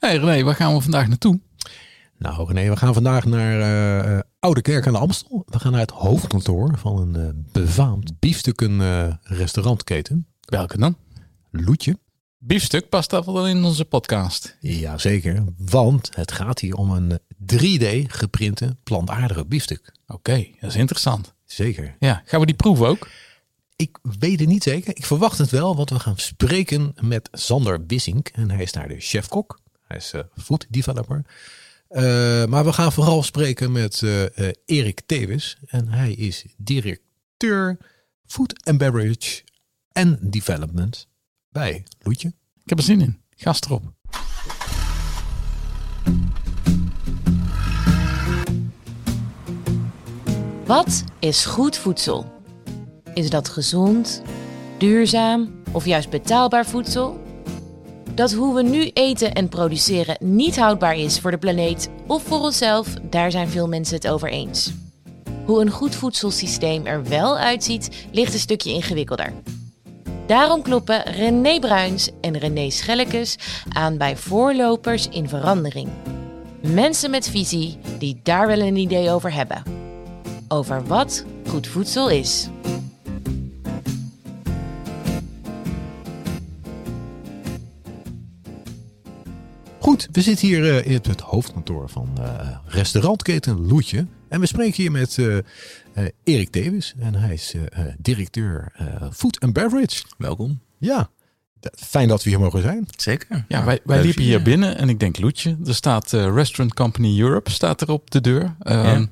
Hey René, waar gaan we vandaag naartoe? Nou René, we gaan vandaag naar eh, eh, Oude Kerk aan de Amstel. We gaan naar het hoofdkantoor van een eh, befaamd biefstukken restaurantketen. Welke dan? Loetje. Biefstuk past dat wel in onze podcast. Jazeker, want het gaat hier om een 3D geprinte plantaardige biefstuk. Oké, dat is interessant. Zeker. Ja, gaan we die proeven ook? Ik weet het niet zeker. Ik verwacht het wel, want we gaan spreken met Sander Wissink. En hij is daar de chefkok. Hij is eh, food developer. Eh, maar we gaan vooral spreken met eh, eh, Erik Tewes. En hij is directeur Food and Beverage en Development bij Loetje. Ik heb er zin in. Gast erop. Wat is goed voedsel? Is dat gezond, duurzaam of juist betaalbaar voedsel? Dat hoe we nu eten en produceren niet houdbaar is voor de planeet of voor onszelf, daar zijn veel mensen het over eens. Hoe een goed voedselsysteem er wel uitziet, ligt een stukje ingewikkelder. Daarom kloppen René Bruins en René Schellekes aan bij voorlopers in verandering. Mensen met visie die daar wel een idee over hebben. Over wat goed voedsel is. Goed, we zitten hier eh, in het hoofdkantoor van eh, restaurantketen Loetje. En we spreken hier met eh, eh, Erik Tewes. En hij is directeur eh, Food and Beverage. Welkom. Ja, fijn dat we hier mogen zijn. Zeker. Ja, wij, wij liepen hier binnen en ik denk Loetje. Er staat eh, Restaurant Company Europe staat er op de deur. Ehm, Ja.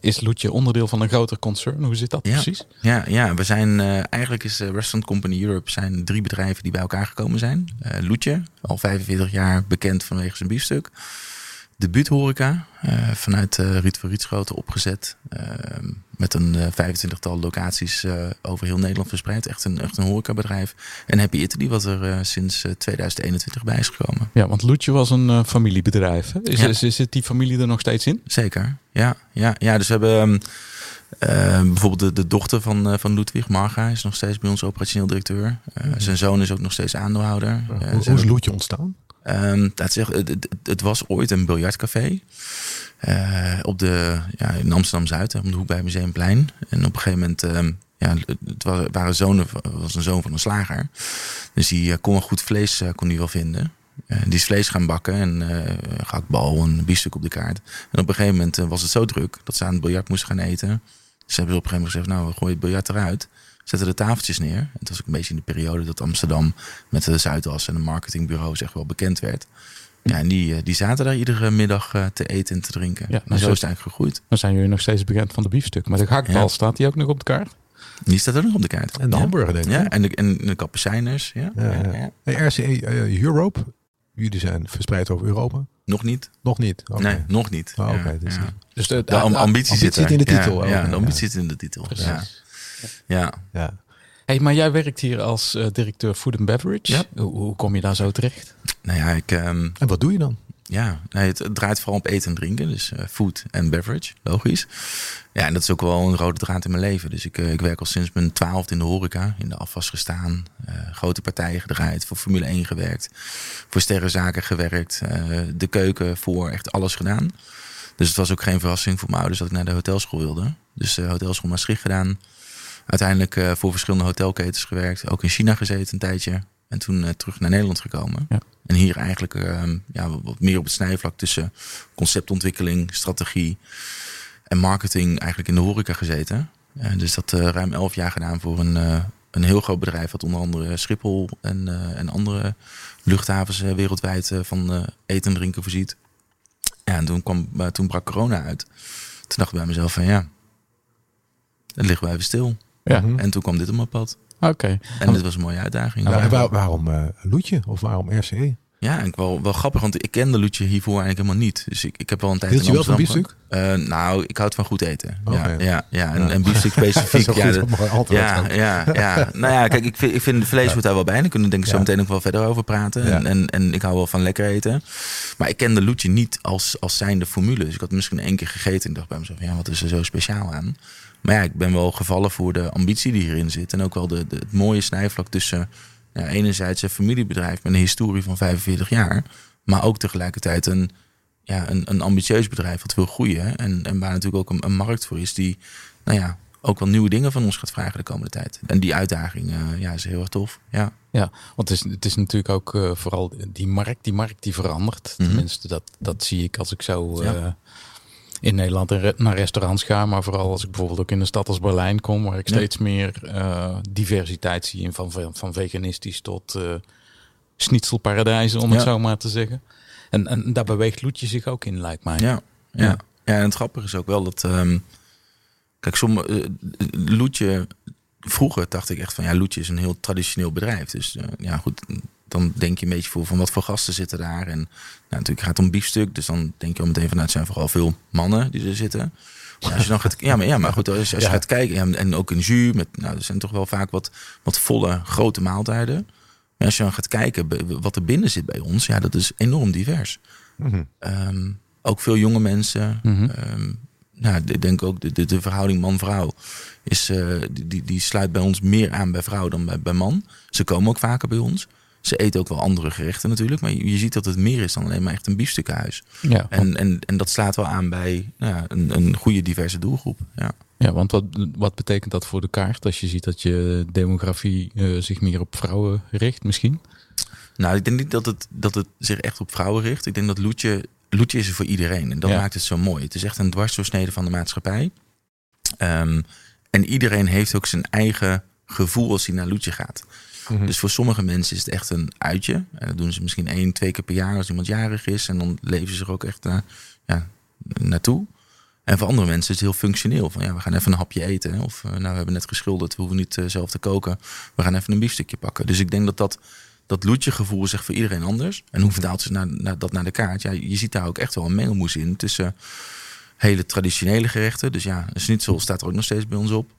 Is Loetje onderdeel van een groter concern? Hoe zit dat Ja. precies? Ja, ja, we zijn eh, eigenlijk is eh, Restaurant Company Europe zijn drie bedrijven die bij elkaar gekomen zijn. Eh Loetje, al 45 jaar bekend vanwege zijn biefstuk. De buurthoreca, eh, vanuit eh Riet van Rietschoten opgezet. eh, met een eh, 25-tal locaties eh, over heel Nederland verspreid. Echt een, echt een horecabedrijf. En Happy Italy, wat er eh, sinds eh, 2021 bij is gekomen. Ja, want Loetje was een familiebedrijf. Hè? Is, Ja. is, zit die familie er nog steeds in? Zeker, ja. Ja, ja dus we hebben ehm, eh, bijvoorbeeld de, de dochter van, eh, van Ludwig, Marga, is nog steeds bij ons operationeel directeur. Eh, Zijn zoon is ook nog steeds aandeelhouder. Hoe, hoe is Loetje ontstaan? Ehm, dat echt- het, het, was ooit een biljartcafé. eh, op de, ja, in Amsterdam-Zuid, om de hoek bij Museumplein. En op een gegeven moment... ehm, ja, het was, waren zonen, was een zoon van een slager. Dus die eh, kon wel goed vlees eh, kon die wel vinden. Die is vlees gaan bakken en eh gehaktbal en biefstuk op de kaart. En op een gegeven moment was het zo druk dat ze aan het biljart moesten gaan eten. Dus hebben ze op een gegeven moment gezegd, nou we gooien het biljart eruit. Zetten de tafeltjes neer. En het was ook een beetje in de periode dat Amsterdam met de Zuidas en de marketingbureaus echt wel bekend werd. Ja, en die, eh, die zaten daar iedere middag eh, te eten en te drinken. Ja, en maar zo is het eigenlijk gegroeid. Dan zijn jullie nog steeds bekend van de biefstuk. Maar de gehaktbal Ja. staat die ook nog op de kaart? Die staat ook nog op de kaart. En de ja. hamburger denk ik. Ja, en de, en de kapucijners. Ja. Ja, Ja, ja. ja. Hey, RCE eh, Europe, jullie zijn verspreid over Europa? Nog niet. Nog niet? Oké. Nee, nog niet. Oh, dus- ja. Dus de, De am- ambitie, zit, zit er. in de titel, Ja, de ambitie ja. zit in de titel. Precies. Ja. Ja. Hey, maar jij werkt hier als eh, directeur Food and Beverage. Ja. Hoe, hoe kom je daar zo terecht? Nou ja, ik, ehm, En wat doe je dan? ja nee, het, het draait vooral op eten en drinken. Dus eh, food en beverage, logisch. Ja, en dat is ook wel een rode draad in mijn leven. Dus ik, eh, ik werk al sinds mijn twaalfde in de horeca. In de afwas gestaan. eh, grote partijen gedraaid. Voor Formule 1 gewerkt. Voor sterrenzaken gewerkt. eh, de keuken voor echt alles gedaan. Dus het was ook geen verrassing voor mijn ouders dat ik naar de hotelschool wilde. Dus de hotelschool Maastricht gedaan. Uiteindelijk eh, voor verschillende hotelketens gewerkt. Ook in China gezeten een tijdje. En toen eh, terug naar Nederland gekomen. Ja. En hier eigenlijk eh, ja, wat- wat meer op het snijvlak tussen conceptontwikkeling, strategie en marketing eigenlijk in de horeca gezeten. Dus dat eh, ruim elf jaar gedaan voor een, een heel groot bedrijf. Dat onder andere Schiphol en, en andere luchthavens wereldwijd van eten en drinken voorziet. Ja, en toen, kwam, toen brak corona uit. Toen dacht ik bij mezelf van ja, dan liggen we even stil. Ja, Mhm. En toen kwam dit op mijn pad. oké. En dit was een mooie uitdaging. Nou, waar- waarom eh Loetje of waarom RCE? Ja, en ik wel, wel grappig, want ik kende Loetje hiervoor eigenlijk helemaal niet. Dus ik, ik heb wel een tijd Hield je wel van biefstuk? Eh, nou, ik houd van goed eten. Ja, ja, ja, en, Ja. en biefstuk specifiek. Dat is ja, ja, ook. ja, ja. Nou ja, kijk, ik vind, ik vind vlees moet daar wel bij. Daar kunnen we denk ik zo Ja. meteen nog wel verder over praten. Ja. En, en, en ik hou wel van lekker eten. Maar ik kende Loetje niet als, als zijnde formule. Dus ik had misschien één keer gegeten en dacht bij mezelf, ja, wat is er zo speciaal aan? Maar ja, ik ben wel gevallen voor de ambitie die hierin zit. En ook wel de, de, het mooie snijvlak tussen ja, enerzijds een familiebedrijf met een historie van 45 jaar. Maar ook tegelijkertijd een, ja, een, een ambitieus bedrijf wat wil groeien. En, en waar natuurlijk ook een, een markt voor is die nou ja, ook wel nieuwe dingen van ons gaat vragen de komende tijd. En die uitdaging uh, ja, is heel erg tof. Ja, ja want het is, het is natuurlijk ook uh, vooral die markt, die markt die verandert. Mm -hmm. Tenminste, dat, dat zie ik als ik zo uh, ja. In Nederland naar restaurants ga. Maar vooral als ik bijvoorbeeld ook in een stad als Berlijn kom, waar ik ja. steeds meer diversiteit zie in van, van veganistisch tot schnitzelparadijzen, om het zo maar te zeggen. En, en daar beweegt Loetje zich ook in, lijkt mij. Ja, ja. ja. en het grappige is ook wel dat... Um, Kijk, sommige, uh, Loetje, vroeger dacht ik echt van ja, Loetje is een heel traditioneel bedrijf. Dus uh, ja, goed, dan denk je een beetje voor van wat voor gasten zitten daar. En nou, natuurlijk gaat het om biefstuk, dus dan denk je al meteen van nou, het zijn vooral veel mannen die er zitten. Maar als je dan gaat, ja, maar, ja, maar goed, als, als je ja. gaat kijken, en ook een jus, met, nou, er zijn toch wel vaak wat, wat volle, grote maaltijden. Maar als je dan gaat kijken wat er binnen zit bij ons, ja, dat is enorm divers. Mm -hmm. um, ook veel jonge mensen. Mm -hmm. um, nou, ik denk ook de, de, de verhouding man-vrouw is uh, die, die sluit bij ons meer aan bij vrouw dan bij, bij man. Ze komen ook vaker bij ons. Ze eten ook wel andere gerechten natuurlijk, maar je, je ziet dat het meer is dan alleen maar echt een biefstukhuis. Ja. En, en, en dat slaat wel aan bij ja, een, een goede diverse doelgroep. Ja. Ja, want wat, wat betekent dat voor de kaart als je ziet dat je demografie uh, zich meer op vrouwen richt misschien? Nou, ik denk niet dat het, dat het zich echt op vrouwen richt. Ik denk dat Loetje Loetje is er voor iedereen. En dat ja. maakt het zo mooi. Het is echt een dwarsdoorsnede van de maatschappij. Um, en iedereen heeft ook zijn eigen gevoel als hij naar Loetje gaat. Mm -hmm. Dus voor sommige mensen is het echt een uitje. En dat doen ze misschien één, twee keer per jaar als iemand jarig is. En dan leven ze er ook echt naar, ja, naartoe. En voor andere mensen is het heel functioneel. Van ja, we gaan even een hapje eten. Of nou, we hebben net geschilderd, we hoeven niet uh, zelf te koken. We gaan even een biefstukje pakken. Dus ik denk dat dat dat loetje gevoel is echt voor iedereen anders. En hoe vertaalt ze naar, naar, dat naar de kaart? Ja, je ziet daar ook echt wel een mengelmoes in tussen hele traditionele gerechten. Dus ja, een schnitzel staat er ook nog steeds bij ons op.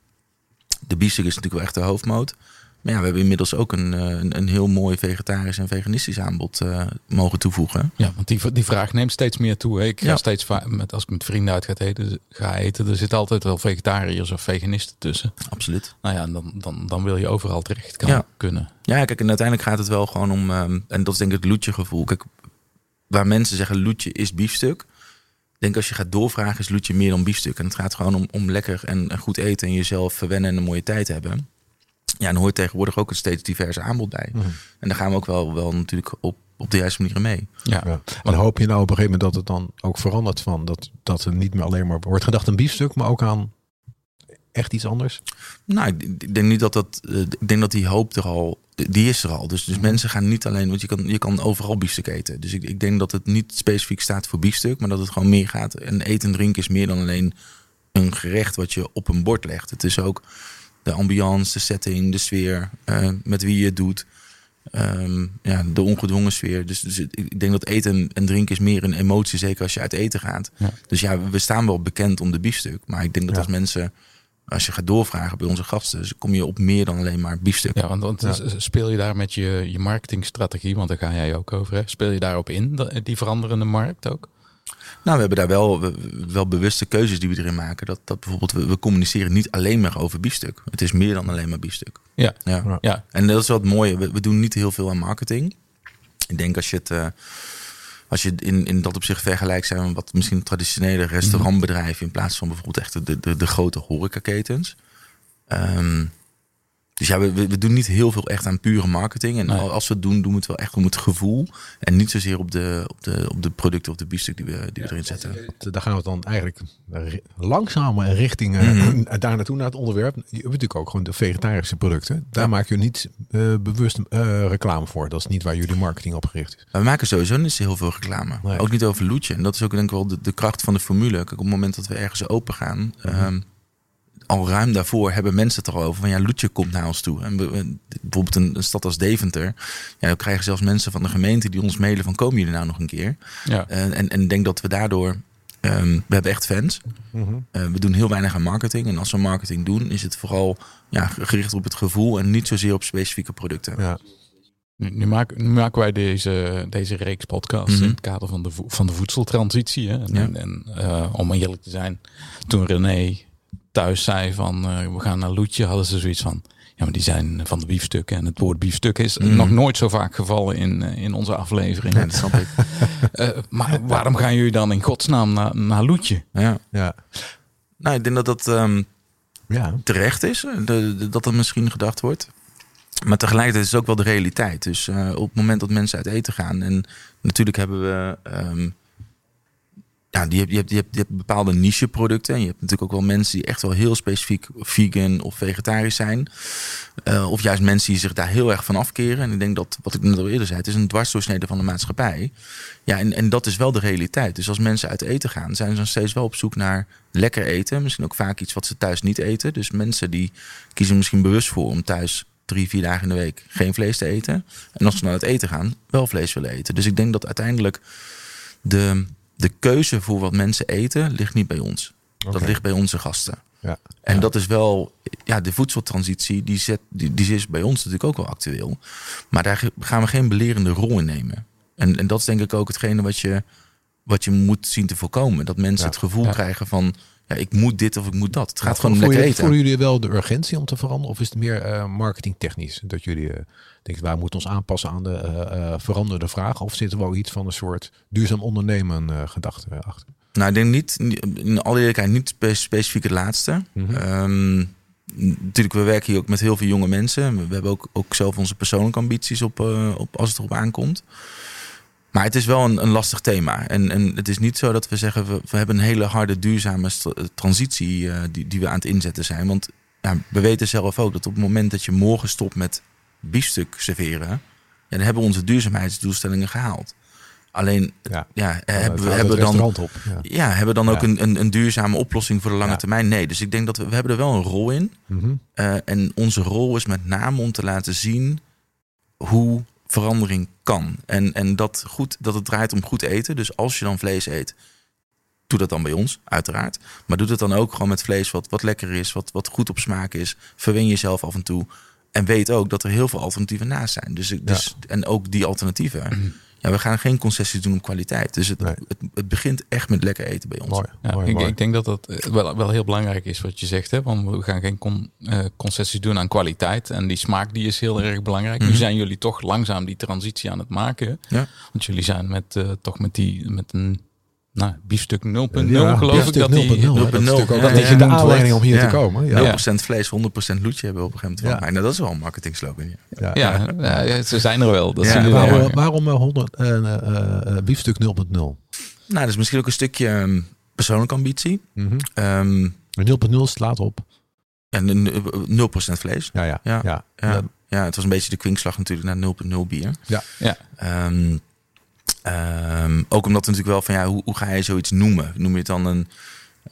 De biefstuk is natuurlijk wel echt de hoofdmoot. Maar ja, we hebben inmiddels ook een, een, een heel mooi vegetarisch en veganistisch aanbod uh, mogen toevoegen. Ja, want die, die vraag neemt steeds meer toe. Ik ga ja. steeds met, als ik met vrienden uit ga eten, ga eten, er zit altijd wel vegetariërs of veganisten tussen. Absoluut. Nou ja, dan, dan, dan wil je overal terecht kan, ja. kunnen. Ja, kijk, en uiteindelijk gaat het wel gewoon om, um, en dat is denk ik het loetje gevoel. Kijk, waar mensen zeggen loetje is biefstuk. Ik denk als je gaat doorvragen is loetje meer dan biefstuk. En het gaat gewoon om, om lekker en, en goed eten en jezelf verwennen en een mooie tijd hebben. Ja, en hoort tegenwoordig ook een steeds diverse aanbod bij. Mm -hmm. En daar gaan we ook wel, wel natuurlijk op, op de juiste manier mee. Ja. ja. En hoop je nou op een gegeven moment dat het dan ook verandert van dat, dat er niet meer alleen maar wordt gedacht een biefstuk, maar ook aan echt iets anders? Nou, ik, denk niet dat dat. Uh, ik denk dat die hoop er al. Die is er al. Dus, dus mm -hmm. mensen gaan niet alleen. Want je kan, je kan overal biefstuk eten. Dus ik, ik denk dat het niet specifiek staat voor biefstuk, maar dat het gewoon meer gaat. En eten en drinken is meer dan alleen een gerecht wat je op een bord legt. Het is ook de ambiance, de setting, de sfeer, uh, met wie je het doet. Um, ja, de ongedwongen sfeer. Dus, dus, ik denk dat eten en drinken is meer een emotie, zeker als je uit eten gaat. Ja. Dus ja, we staan wel bekend om de biefstuk. Maar ik denk dat ja. als mensen, als je gaat doorvragen bij onze gasten, dus kom je op meer dan alleen maar biefstuk. Ja, want, want ja. speel je daar met je, je marketingstrategie, want daar ga jij ook over, hè? speel je daarop in, die veranderende markt ook? Nou, we hebben daar wel, wel bewuste keuzes die we erin maken. Dat, dat bijvoorbeeld, we, we, communiceren niet alleen maar over biefstuk. Het is meer dan alleen maar biefstuk. Ja. ja. ja. En dat is wat mooie. We, we, doen niet heel veel aan marketing. Ik denk als je het. Uh, als je in, in dat opzicht vergelijkt zijn wat misschien traditionele restaurantbedrijven in plaats van bijvoorbeeld echt de, de, de grote horecaketens. Um, dus ja, we, we doen niet heel veel echt aan pure marketing. En nee. als we het doen, doen we het wel echt om het gevoel. En niet zozeer op de, op de, op de producten of de biefstuk die we, die we erin zetten. Daar gaan we dan eigenlijk langzaam richting mm -hmm. daar naartoe naar het onderwerp. Je hebt natuurlijk ook gewoon de vegetarische producten. Daar ja. maak je niet uh, bewust uh, reclame voor. Dat is niet waar jullie marketing op gericht is. Maar we maken sowieso niet zo heel veel reclame. Nee. Ook niet over Loetje. En dat is ook denk ik wel de, de kracht van de formule. Kijk, op het moment dat we ergens open gaan... Mm -hmm. um, al ruim daarvoor hebben mensen het er al over van ja, Loetje komt naar ons toe. En bijvoorbeeld een, een, stad als Deventer, ja, dan krijgen zelfs mensen van de gemeente die ons mailen van komen jullie nou nog een keer? Ja. Uh, en, en ik denk dat we daardoor, um, we hebben echt fans. -hmm. uh, we doen heel weinig aan marketing. En als we marketing doen, is het vooral ja, gericht op het gevoel en niet zozeer op specifieke producten. Ja. Nu, nu, maken, nu, maken wij deze, deze reeks podcasts mm -hmm. in het kader van de, van de voedseltransitie. Hè? En, ja. en uh, om eerlijk te zijn, toen René thuis zei van uh, we gaan naar Loetje, hadden ze zoiets van Ja, maar die zijn van de biefstukken. En het woord biefstuk is Mm. nog nooit zo vaak gevallen in, eh, in onze aflevering. Ja, dat snap ik. Eh, maar waarom gaan jullie dan in godsnaam naar, naar Loetje? Ja. Ja. Nou, ik denk dat dat ehm, Ja. terecht is. eh, de- de- dat er misschien gedacht wordt. Maar tegelijkertijd is het ook wel de realiteit. Dus eh, op het moment dat mensen uit eten gaan. En natuurlijk hebben we. ehm, ja, die je, hebt, je, hebt, je hebt bepaalde niche producten. En je hebt natuurlijk ook wel mensen die echt wel heel specifiek vegan of vegetarisch zijn. Eh, of juist mensen die zich daar heel erg van afkeren. En ik denk dat, wat ik net al eerder zei, het is een dwarsdoorsnede van de maatschappij. Ja, en, en dat is wel de realiteit. Dus als mensen uit eten gaan, zijn ze dan steeds wel op zoek naar lekker eten. Misschien ook vaak iets wat ze thuis niet eten. Dus mensen die kiezen misschien bewust voor om thuis drie, vier dagen in de week geen vlees te eten. En als ze naar het eten gaan, wel vlees willen eten. Dus ik denk dat uiteindelijk de, de keuze voor wat mensen eten, ligt niet bij ons. Dat ligt bij onze gasten. Ja. En Ja. dat is wel, ja, de voedseltransitie, die, zet, die, die is bij ons natuurlijk ook wel actueel. Maar daar gaan we geen belerende rol in nemen. En, en dat is denk ik ook hetgene wat je, wat je moet zien te voorkomen. Dat mensen Ja. het gevoel krijgen van, ja, ik moet dit of ik moet dat. Het gaat gewoon om lekker jullie- eten. Voelen jullie wel de urgentie om te veranderen? Of is het meer eh, marketingtechnisch? Dat jullie eh, denken, wij moeten ons aanpassen aan de eh, veranderde vragen? Of zit er wel iets van een soort duurzaam ondernemen gedachte achter? Nou, ik denk niet, in alle eerlijkheid, niet spe- specifiek het laatste. Mhm. Ehm, natuurlijk, we werken hier ook met heel veel jonge mensen. We hebben ook, ook zelf onze persoonlijke ambities op, op als het erop aankomt. Maar het is wel een, een lastig thema. En, en het is niet zo dat we zeggen, we, we hebben een hele harde, duurzame st- transitie eh, die, die we aan het inzetten zijn. Want ja, we weten zelf ook dat op het moment dat je morgen stopt met biefstuk serveren, ja, dan hebben we onze duurzaamheidsdoelstellingen gehaald. Alleen, Ja. ja, Eh, hebben, we, hebben dan op. Ja. ja, hebben we dan ook Ja. een, een, een duurzame oplossing voor de lange termijn? Nee, dus ik denk dat we, we hebben er wel een rol in. Eh, en onze rol is met name om te laten zien hoe verandering kan. En, en dat, goed, dat het draait om goed eten. Dus als je dan vlees eet, doe dat dan bij ons, uiteraard. Maar doe dat dan ook gewoon met vlees wat, wat lekker is, wat, wat goed op smaak is. Verwen jezelf af en toe. En weet ook dat er heel veel alternatieven naast zijn. Dus, dus, En ook die alternatieven. Ja, we gaan geen concessies doen op kwaliteit. Dus het, Nee. het, het begint echt met lekker eten bij ons. Mooi, Ja, mooi, ik, mooi. ik denk dat dat eh, wel, wel heel belangrijk is wat je zegt. Hè? Want we gaan geen con- eh, concessies doen aan kwaliteit. En die smaak die is heel erg belangrijk. Nu Mhm. zijn jullie toch langzaam die transitie aan het maken. Ja. Want jullie zijn met, eh, toch met, die, met een nou, biefstuk 0.0 Ja, geloof ik. Dat die, 0.0, hè. Dat is 0.0, natuurlijk ook ja, een beetje ja, de aanleiding om hier Ja. te komen. Ja. 0% vlees, 100% loetje hebben we op een gegeven moment. Ja. Nou, dat is wel een marketing slogan. Ja. Ja. ja, ze zijn er wel. Dat Ja, zien Waarom, wel. waarom eh, 100, eh, eh, eh, biefstuk 0.0? Nou, dat is misschien ook een stukje ehm, persoonlijke ambitie. Mhm. Ehm, En 0.0 slaat op. en eh, 0% vlees. Ja, ja. ja. Ja. Ja. ja, het was een beetje de kwinkslag natuurlijk naar 0.0 bier. Ja. Ja. Ehm, ehm, ook omdat we natuurlijk wel van ja, hoe, hoe ga je zoiets noemen? Noem je het dan een,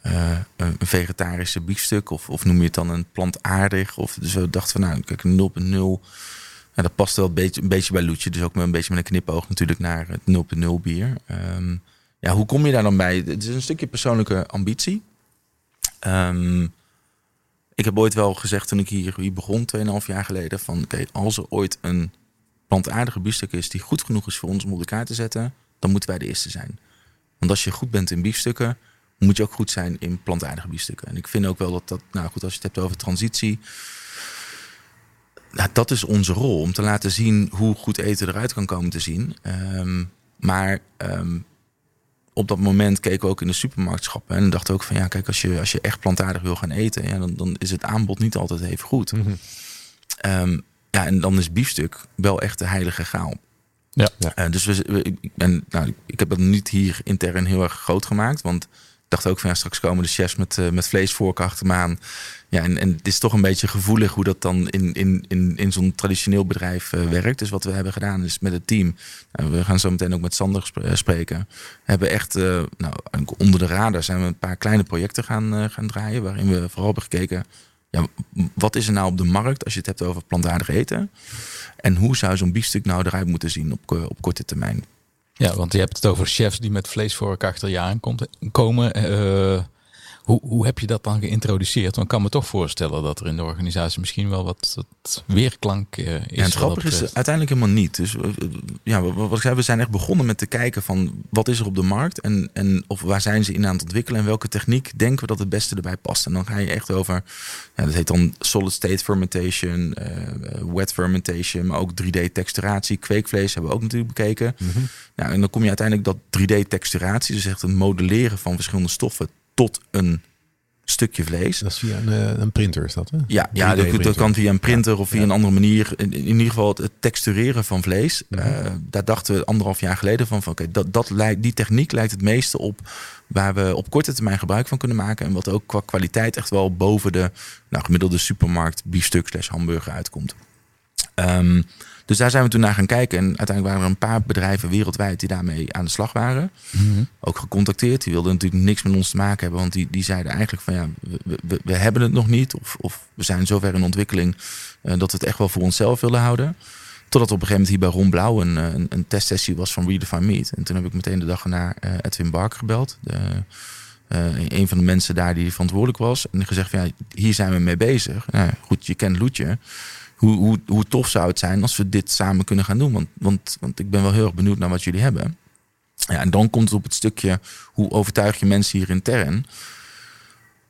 eh, een een vegetarische biefstuk of, of noem je het dan een plantaardig? Of, dus we dachten van nou, kijk, een 0.0. Ja, dat past wel een beetje, een beetje bij Loetje. Dus ook met een beetje met een knipoog natuurlijk naar het 0.0 bier. Ehm, ja, hoe kom je daar dan bij? Het is een stukje persoonlijke ambitie. Ehm, ik heb ooit wel gezegd toen ik hier, hier begon, 2,5 jaar geleden, van oké, als er ooit een plantaardige biefstuk is die goed genoeg is voor ons om op elkaar te zetten, dan moeten wij de eerste zijn. Want als je goed bent in biefstukken, moet je ook goed zijn in plantaardige biefstukken. En ik vind ook wel dat dat, nou goed, als je het hebt over transitie, nou, dat is onze rol om te laten zien hoe goed eten eruit kan komen te zien. Ehm, maar ehm, op dat moment keken we ook in de supermarktschappen en dachten ook van ja, kijk, als je, als je echt plantaardig wil gaan eten, ja, dan, dan is het aanbod niet altijd even goed. Mhm. Ehm, ja, en dan is biefstuk wel echt de heilige graal. Ja. Ja. Eh, dus we, we- ik, ben, nou, ik heb dat niet hier intern heel erg groot gemaakt. Want ik dacht ook van ja, straks komen de chefs met, eh, met vleesvorken achter me aan. Ja, en, en het is toch een beetje gevoelig hoe dat dan in, in, in, in zo'n traditioneel bedrijf eh, werkt. Dus wat we hebben gedaan is met het team. nou, we gaan zo meteen ook met Sander spreken. Hebben echt, nou, onder de radar zijn we een paar kleine projecten gaan, gaan draaien. Waarin we vooral hebben gekeken ja, wat is er nou op de markt als je het hebt over plantaardig eten? En hoe zou zo'n biefstuk nou eruit moeten zien op, ko- op korte termijn? Ja, want je hebt het over chefs die met vleesvork achter je aankomt, komen. Eh, Hoe, hoe heb je dat dan geïntroduceerd? Want ik kan me toch voorstellen dat er in de organisatie misschien wel wat, wat weerklank uh, is. Ja, het grappige is uiteindelijk helemaal niet. Dus uh, ja, wat ik zei, we zijn echt begonnen met te kijken van wat is er op de markt en, en of waar zijn ze in aan het ontwikkelen en welke techniek denken we dat het beste erbij past. En dan ga je echt over, ja, dat heet dan solid state fermentation, uh, wet fermentation, maar ook 3D texturatie, kweekvlees hebben we ook natuurlijk bekeken. Mm -hmm. nou, en dan kom je uiteindelijk dat 3D texturatie, dus echt het modelleren van verschillende stoffen tot een stukje vlees. Dat is via een, eh, een printer, is dat? Hè? Ja, ja dat, dat, kan via een printer of via een andere manier. In, in, ieder geval het, textureren van vlees. Mm -hmm. uh, daar dachten we anderhalf jaar geleden van, van oké, dat, dat lijkt, die techniek lijkt het meeste op waar we op korte termijn gebruik van kunnen maken. En wat ook qua kwaliteit echt wel boven de nou, gemiddelde supermarkt biefstuk slash hamburger uitkomt. Um, dus daar zijn we toen naar gaan kijken. En uiteindelijk waren er een paar bedrijven wereldwijd die daarmee aan de slag waren. Mm -hmm. Ook gecontacteerd. Die wilden natuurlijk niks met ons te maken hebben. Want die, die zeiden eigenlijk van ja, we, we, we hebben het nog niet. Of, of we zijn zover in ontwikkeling uh, dat we het echt wel voor onszelf willen houden. Totdat op een gegeven moment hier bij Ron Blauw een, een, een testsessie was van Redefine Meat. En toen heb ik meteen de dag naar uh, Edwin Barker gebeld. De, uh, een van de mensen daar die verantwoordelijk was. En gezegd van ja, hier zijn we mee bezig. Nou, goed, je kent Loetje hoe, hoe, hoe tof zou het zijn als we dit samen kunnen gaan doen? Want, want, want ik ben wel heel erg benieuwd naar wat jullie hebben. Ja, en dan komt het op het stukje hoe overtuig je mensen hier intern.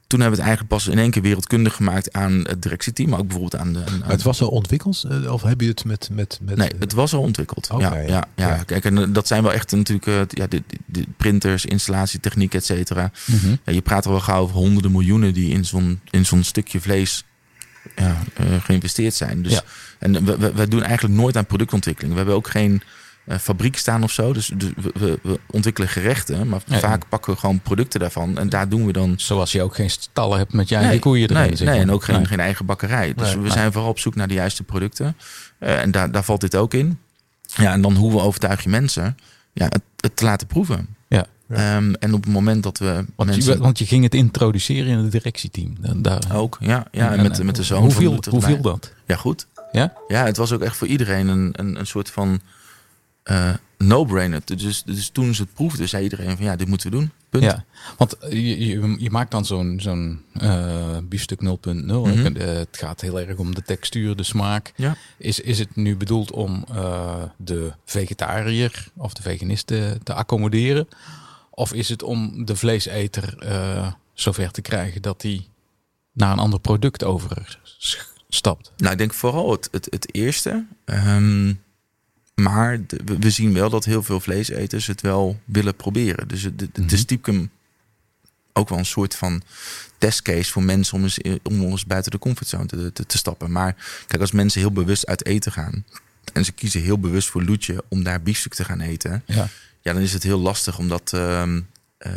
Toen hebben we het eigenlijk pas in één keer wereldkundig gemaakt aan het directieteam, maar ook bijvoorbeeld aan de. Aan, het was al ontwikkeld, of heb je het met. met, met nee, het was al ontwikkeld. Okay, ja, ja, ja, ja, Kijk, en dat zijn wel echt natuurlijk uh, ja, de, de printers, installatietechniek, et cetera. Mm -hmm. ja, je praat er wel gauw over honderden miljoenen die in zo'n in zo'n stukje vlees ja, uh, geïnvesteerd zijn. Dus, ja. En we, we, we, doen eigenlijk nooit aan productontwikkeling. We hebben ook geen uh, fabriek staan of zo. Dus, dus we, we, ontwikkelen gerechten, maar ja, vaak pakken we gewoon producten daarvan. En daar doen we dan... Zoals je ook geen stallen hebt met eigen nee, koeien erin. Nee, en ook geen, nee. geen eigen bakkerij. Dus we zijn vooral op zoek naar de juiste producten. Uh, en daar, daar valt dit ook in. Ja, en dan hoe we overtuig je mensen ja, het, het te laten proeven. Ja. Um, en op het moment dat we. Want, mensen... je, want je ging het introduceren in het directieteam. Daar, ook, ja. ja en met, en, met de zoon. Hoe viel, hoe viel dat? Ja, goed. Ja? Ja, het was ook echt voor iedereen een, een, een soort van uh, no-brainer. Dus, dus toen ze het proefden, zei iedereen van ja, dit moeten we doen. Punt. Ja, want je, je, je maakt dan zo'n zo'n uh, biefstuk 0.0. Mm -hmm. Het gaat heel erg om de textuur, de smaak. Ja. Is, is het nu bedoeld om uh, de vegetariër of de veganist te, te accommoderen? Of is het om de vleeseter uh, zover te krijgen dat hij naar een ander product overstapt? Nou, ik denk vooral het, het, het eerste. Um, maar de, we zien wel dat heel veel vleeseters het wel willen proberen. Dus het, het, het is stiekem ook wel een soort van testcase voor mensen om eens, om eens buiten de comfortzone te, te, te stappen. Maar kijk, als mensen heel bewust uit eten gaan en ze kiezen heel bewust voor loetje om daar biefstuk te gaan eten. Ja ja, dan is het heel lastig omdat uh, uh,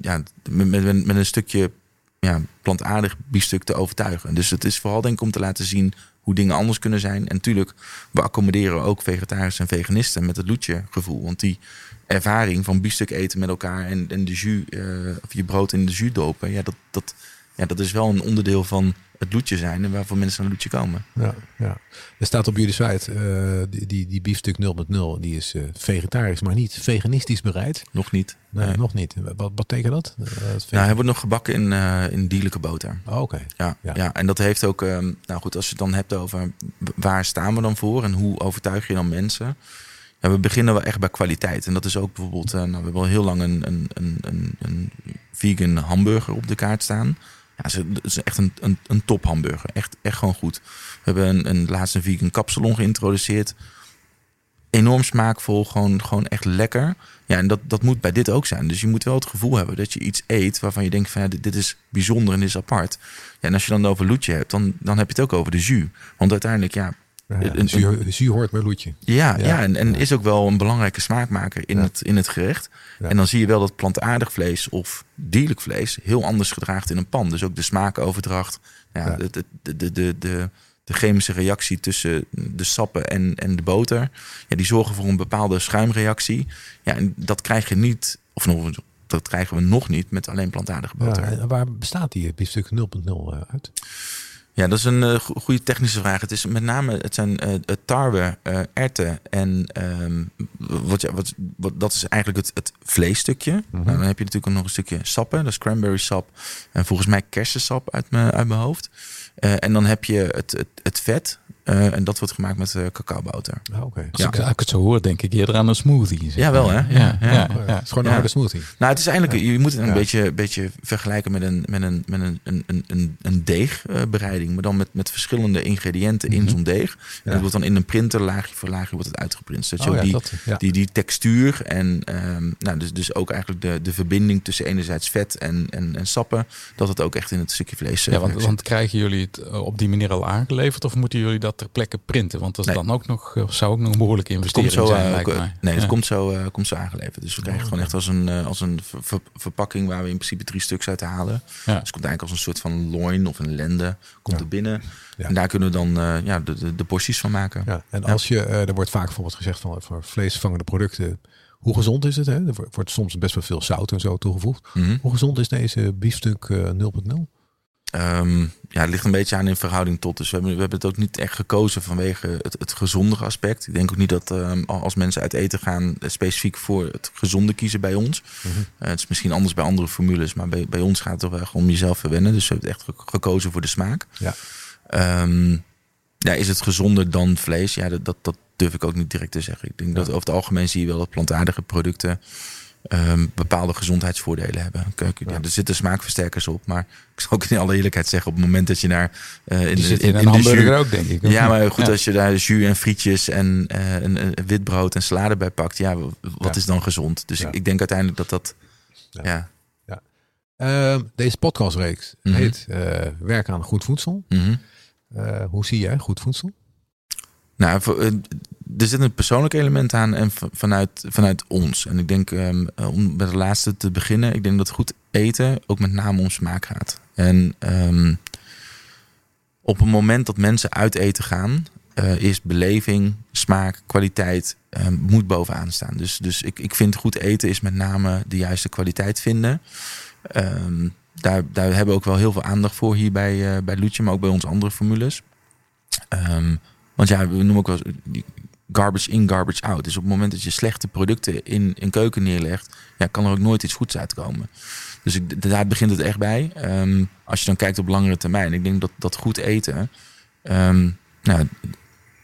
ja, met, met, met, een stukje ja, plantaardig biefstuk te overtuigen. Dus het is vooral denk ik om te laten zien hoe dingen anders kunnen zijn. En natuurlijk, we accommoderen ook vegetariërs en veganisten met het loetje gevoel. Want die ervaring van biefstuk eten met elkaar en, en de jus, uh, of je brood in de jus dopen, ja, dat, dat, ja, dat is wel een onderdeel van het loetje zijn en waarvoor mensen naar loetje komen. Ja, ja. Er staat op jullie site, uh, die, die, die biefstuk 0.0, die is uh, vegetarisch, maar niet veganistisch bereid. Nog niet. Nee, nee. nog niet. Wat, wat betekent dat? Uh, nou, hij wordt nog gebakken in, in dierlijke boter. Oh, Oké. Okay. Ja, ja. Ja, en dat heeft ook, nou goed, als je het dan hebt over waar staan we dan voor en hoe overtuig je dan mensen? Ja, we beginnen wel echt bij kwaliteit. En dat is ook bijvoorbeeld, nou, we hebben al heel lang een, een, een, een vegan hamburger op de kaart staan. Ja, is echt een, een, een top hamburger. Echt, echt gewoon goed. We hebben een, een laatste vegan kapsalon geïntroduceerd. Enorm smaakvol, gewoon, gewoon echt lekker. Ja, en dat, dat moet bij dit ook zijn. Dus je moet wel het gevoel hebben dat je iets eet waarvan je denkt van ja, dit, dit is bijzonder en dit is apart. Ja, en als je dan over loetje hebt, dan, dan heb je het ook over de jus. Want uiteindelijk, ja, ja, de, zuur, zuur hoort bij loetje. Ja, ja, ja en, en is ook wel een belangrijke smaakmaker in, het, in het gerecht. En dan zie je wel dat plantaardig vlees of dierlijk vlees heel anders gedraagt in een pan. Dus ook de smaakoverdracht, ja, De, de, de, de, de, de chemische reactie tussen de sappen en, en de boter. Ja, die zorgen voor een bepaalde schuimreactie. Ja, en dat krijg je niet, of nog, dat krijgen we nog niet met alleen plantaardige boter. waar bestaat die biefstuk 0.0 uit? Ja, dat is een uh, goede technische vraag. Het is met name, het zijn uh, tarwe, uh, erten en um, wat, ja, wat, wat, dat is eigenlijk het, het vleesstukje. Mm -hmm. nou, dan heb je natuurlijk nog een stukje sappen, dat is cranberry sap en volgens mij kersensap uit mijn, uit mijn hoofd. en dan heb je het, het, het vet, uh, en dat wordt gemaakt met uh, cacaoboter. Oh, okay. Als, ik, als ik het zo hoor, denk ik eerder aan een smoothie. Ja, wel hè? Ja, ja, ja, ja, Het is gewoon een harde smoothie. Nou, het is eigenlijk, je moet het een beetje, beetje vergelijken met een, met een, met een, een, een, een deegbereiding. maar dan met, met verschillende ingrediënten in zo'n deeg. En dat wordt dan in een printer, laagje voor laagje, wordt het uitgeprint. Zodat je Oh, ook ja, die, dat, die, die textuur en um, nou, dus, dus ook eigenlijk de, de verbinding tussen enerzijds vet en, en, en sappen. Dat het ook echt in het stukje vlees Ja, want, want krijgen jullie het eh, op die manier al aangeleverd? Of moeten jullie dat ter plekke printen? Want dat is Nee. dan ook nog, eh, zou ook nog een behoorlijke Het investering zo, zijn, eh, ook, eh, mij. nee, het Ja. komt zo, eh, komt zo aangeleverd. Dus we krijgen het gewoon echt als een, als een ver- ver- verpakking waar we in principe drie stuks uit halen. Ja. Dus het komt eigenlijk als een soort van loin of een lende. Komt Ja. er binnen. Ja. En daar kunnen we dan eh, ja, de, de, de porties van maken. Ja, en als je, eh, er wordt vaak bijvoorbeeld gezegd van voor vleesvangende producten, hoe gezond is het? Hè? Er wordt- soms best wel veel zout en zo toegevoegd. Mhm. Hoe gezond is deze biefstuk eh, 0.0? Ehm, ja, het ligt een beetje aan in verhouding tot. Dus we hebben, we hebben het ook niet echt gekozen vanwege het, het gezondere aspect. Ik denk ook niet dat ehm, als mensen uit eten gaan, eh, specifiek voor het gezonde kiezen bij ons. Mhm. Eh, het is misschien anders bij andere formules, maar bij, bij ons gaat het toch wel echt om jezelf verwennen. Dus we hebben het echt ge- gekozen voor de smaak. Ja. Ehm, ja, is het gezonder dan vlees? Ja, dat, dat, dat durf ik ook niet direct te zeggen. Ik denk dat over het algemeen zie je wel dat plantaardige producten ehm, bepaalde gezondheidsvoordelen hebben. Kijk, ja. Ja. er zitten smaakversterkers op, maar ik zal ook in alle eerlijkheid zeggen, op het moment dat je naar eh, in, de, zit in, in, in een de jus- ook, denk ik. ja, maar goed, Ja. als je daar jus en frietjes en eh, een, een wit brood en salade bij pakt, ja, wat is dan gezond? Dus ik, ik denk uiteindelijk dat dat, Ja. ja, Ehm, deze podcastreeks Mhm. heet eh, Werk aan goed voedsel. mhm. Hoe zie jij goed voedsel? Nou, voor, er zit een persoonlijk element aan en vanuit, vanuit ons. En ik denk, ehm, eh, om met de laatste te beginnen, ik denk dat goed eten ook met name om smaak gaat. En ehm, op het moment dat mensen uit eten gaan, eh, is beleving, smaak, kwaliteit ehm, moet bovenaan staan. Dus, dus ik, ik vind goed eten is met name de juiste kwaliteit vinden. Daar, daar hebben we ook wel heel veel aandacht voor hier bij, eh bij Loetje, maar ook bij onze andere formules. Want ja, we noemen ook wel garbage in, garbage out. Dus op het moment dat je slechte producten in een keuken neerlegt, ja, kan er ook nooit iets goeds uitkomen. Dus ik, daar begint het echt bij. Ehm, als je dan kijkt op langere termijn. Ik denk dat, dat goed eten, ehm, nou,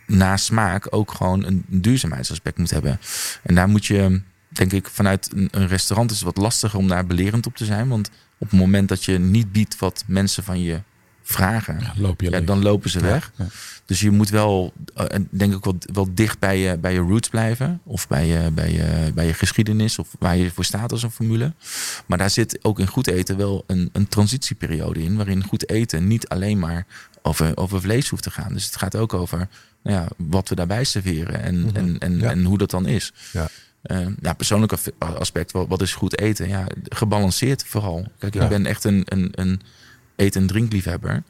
na smaak ook gewoon een duurzaamheidsaspect moet hebben. En daar moet je, denk ik, vanuit een, een restaurant is het wat lastiger om daar belerend op te zijn. Want op het moment dat je niet biedt wat mensen van je vragen, Ja, loop je ja, leeg. dan lopen ze weg. Dus je moet wel, eh, en denk ik wel, wel dicht bij je, bij je roots blijven. Of bij je, bij, je, bij je geschiedenis. Of waar je voor staat als een formule. Maar daar zit ook in goed eten wel een, een transitieperiode in. Waarin goed eten niet alleen maar over, over vlees hoeft te gaan. Dus het gaat ook over nou ja, wat we daarbij serveren. En, Mhm. en, en, Ja. en hoe dat dan is. Ja. Eh, ja, persoonlijk aspect, wat, wat is goed eten? Ja, gebalanceerd vooral. Kijk, ik Ja. ben echt een, een, een eet- en drinkliefhebber.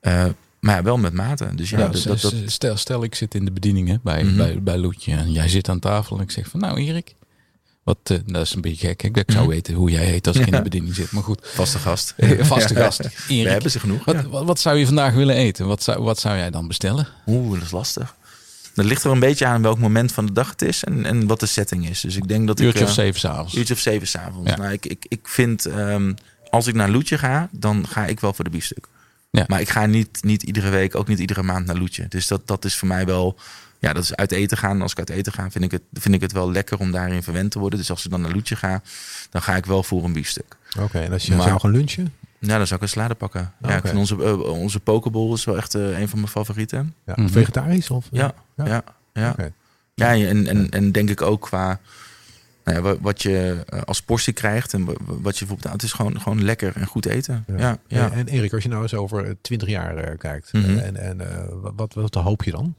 Eh, maar ja, wel met mate. Dus ja, Ja, dat, dat, stel, stel, ik zit in de bediening hè, bij, Mhm. bij, bij Loetje en jij zit aan tafel en ik zeg van nou Erik, wat, eh, dat is een beetje gek. hè? Ik zou Mhm. weten hoe jij heet als ik in de bediening zit. Maar goed, vaste gast. Vaste gast. We Erik, hebben ze genoeg. wat, wat, wat zou je vandaag willen eten? Wat zou, wat zou jij dan bestellen? Oeh, dat is lastig. Dat ligt er een beetje aan welk moment van de dag het is en, en wat de setting is. Dus ik denk dat Uurtje ik... of eh, zeven s'avonds. Uurtje of zeven s'avonds. Ja. Nou, ik, ik, ik vind, ehm, als ik naar Loetje ga, dan ga ik wel voor de biefstuk. Ja. Maar ik ga niet, niet iedere week, ook niet iedere maand naar Loetje. Dus dat, dat is voor mij wel, ja, dat is uit eten gaan. Als ik uit eten ga, vind ik, het, vind ik het wel lekker om daarin verwend te worden. Dus als ik dan naar Loetje ga, dan ga ik wel voor een biefstuk. Oké, en als je Maar- zou gaan lunchen? Ja, dan zou ik een salade pakken. Ja, Oké. ik vind onze, eh, onze pokeball is wel echt eh, een van mijn favorieten. Ja, Mhm. Vegetarisch? Of? Ja, Ja. ja, ja. Oké. Ja, en, en, en denk ik ook qua nou ja, wat je eh, als portie krijgt en wa- wa- wat je bijvoorbeeld, het is gewoon, gewoon lekker en goed eten. Ja, ja, En, en Erik, als je nou eens over eh, 20 jaar eh, kijkt, Mhm. eh, en, en eh, wat, wat, hoop je dan?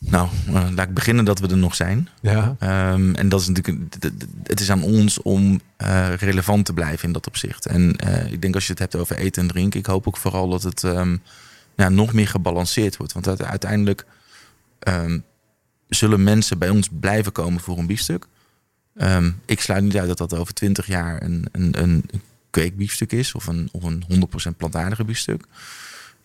Nou, eh, laat ik beginnen dat we er nog zijn. Ja, Ehm, en dat is natuurlijk, het is aan ons om eh, relevant te blijven in dat opzicht. En eh, ik denk als je het hebt over eten en drinken, ik hoop ook vooral dat het ja, nog meer gebalanceerd wordt. Want uite- uiteindelijk ehm, zullen mensen bij ons blijven komen voor een biefstuk. Ehm, ik sluit niet uit dat dat over 20 jaar een, een, een kweekbiefstuk is of een, of een 100% plantaardige biefstuk.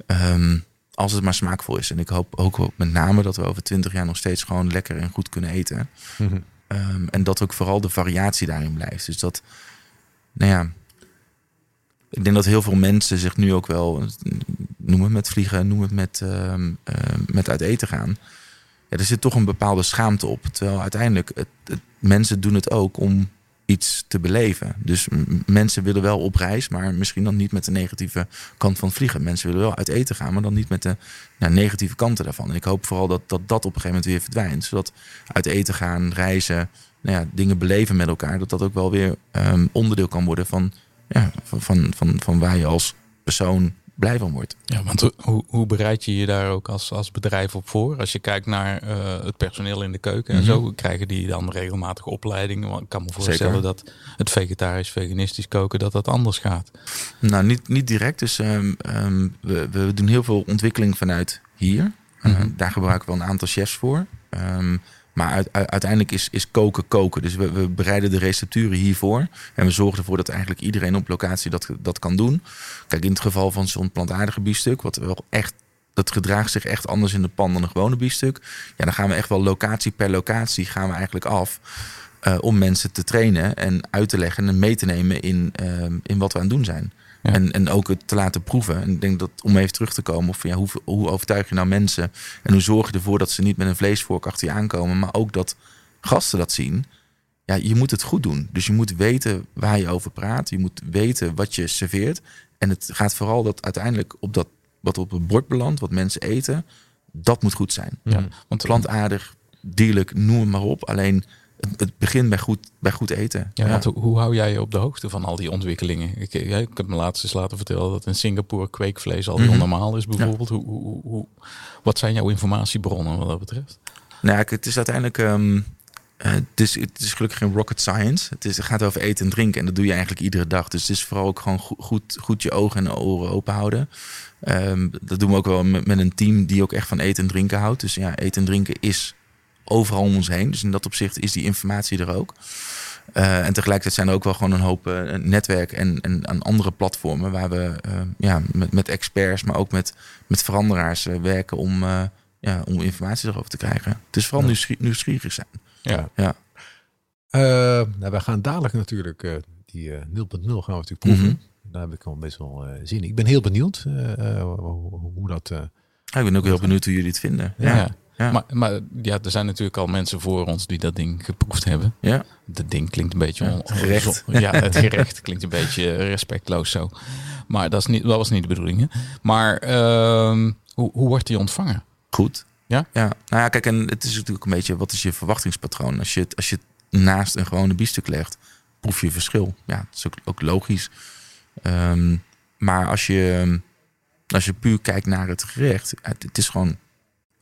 Ehm, als het maar smaakvol is. En ik hoop ook met name dat we over twintig jaar nog steeds gewoon lekker en goed kunnen eten. Mhm. Ehm, en dat ook vooral de variatie daarin blijft. Dus dat, nou ja, ik denk dat heel veel mensen zich nu ook wel, noem het met vliegen, noem het met, ehm, met uit eten gaan. Er zit toch een bepaalde schaamte op. Terwijl uiteindelijk, het, mensen doen het ook om iets te beleven. Dus mensen willen wel op reis, maar misschien dan niet met de negatieve kant van vliegen. Mensen willen wel uit eten gaan, maar dan niet met de nou, negatieve kanten daarvan. En ik hoop vooral dat, dat dat op een gegeven moment weer verdwijnt. Zodat uit eten gaan, reizen, nou ja, dingen beleven met elkaar, dat dat ook wel weer ehm, onderdeel kan worden van, ja, van, van, van, van waar je als persoon blij van wordt. Ja, want hoe- hoe, bereid je je daar ook als, als bedrijf op voor? Als je kijkt naar eh, het personeel in de keuken en Mhm. zo, krijgen die dan regelmatig opleidingen? Want ik kan me voorstellen Zeker. dat het vegetarisch, veganistisch koken, dat dat anders gaat. Nou, niet, niet direct. Dus ehm, ehm, we, we doen heel veel ontwikkeling vanuit hier. Mhm. daar gebruiken we een aantal chefs voor. Ehm, maar uit- uit- uiteindelijk is, is koken koken. Dus we, bereiden de recepturen hiervoor. En we zorgen ervoor dat eigenlijk iedereen op locatie dat, dat kan doen. Kijk, in het geval van zo'n plantaardige biefstuk, wat wel echt. Dat gedraagt zich echt anders in de pan dan een gewone biefstuk. Ja, dan gaan we echt wel locatie per locatie gaan we eigenlijk af. eh, om mensen te trainen en uit te leggen en mee te nemen in, ehm, in wat we aan het doen zijn. Ja. En, en ook het te laten proeven. En ik denk dat om even terug te komen, of ja, hoe, hoe overtuig je nou mensen en hoe zorg je ervoor dat ze niet met een vleesvork achter je aankomen, maar ook dat gasten dat zien. Ja, je moet het goed doen. Dus je moet weten waar je over praat. Je moet weten wat je serveert. En het gaat vooral dat uiteindelijk op dat wat op het bord belandt, wat mensen eten, dat moet goed zijn. Ja, want Plantaardig, dierlijk, noem het maar op. Alleen het, begint bij goed, bij goed eten. Ja, want hoe, hoe hou jij je op de hoogte van al die ontwikkelingen? Ik, ik heb me laatst eens laten vertellen dat in Singapore kweekvlees al heel Mhm. normaal is bijvoorbeeld. Hoe, hoe, hoe, wat zijn jouw informatiebronnen wat dat betreft? Nou, het is uiteindelijk. ehm, eh, het, is, het is gelukkig geen rocket science. Het, is, het gaat over eten en drinken. En dat doe je eigenlijk iedere dag. Dus het is vooral ook gewoon goed, goed, goed je ogen en oren open houden. Ehm, dat doen we ook wel met, met een team die ook echt van eten en drinken houdt. Dus ja, eten en drinken is overal om ons heen. Dus in dat opzicht is die informatie er ook. Eh, en tegelijkertijd zijn er ook wel gewoon een hoop eh, netwerk en, en aan andere platformen waar we eh, ja, met, met experts, maar ook met, met veranderaars werken om, ja, om informatie erover te krijgen. Het is vooral Ja. nieuwsgie- nieuwsgierig zijn. Ja, Ja. Nou, wij gaan dadelijk natuurlijk die eh 0.0 gaan we natuurlijk proeven. Mhm. Daar heb ik al best wel zin in. Ik ben heel benieuwd hoe, hoe dat... Ja, ik ben ook heel benieuwd hoe jullie het vinden. ja. Ja. Maar, maar ja, er zijn natuurlijk al mensen voor ons die dat ding geproefd hebben. Ja. Dat ding klinkt een beetje... Ja, on- het gerecht. Ja, het gerecht klinkt een beetje respectloos zo. Maar dat, is niet, dat was niet de bedoeling. Hè? Maar ehm, hoe, hoe wordt die ontvangen? Goed. Ja? Ja. Nou ja, kijk, en het is natuurlijk een beetje, wat is je verwachtingspatroon? Als je het, als je het naast een gewone biefstuk legt, proef je verschil. Ja, dat is ook, ook logisch. Ehm, maar als je, als je puur kijkt naar het gerecht, het, het is gewoon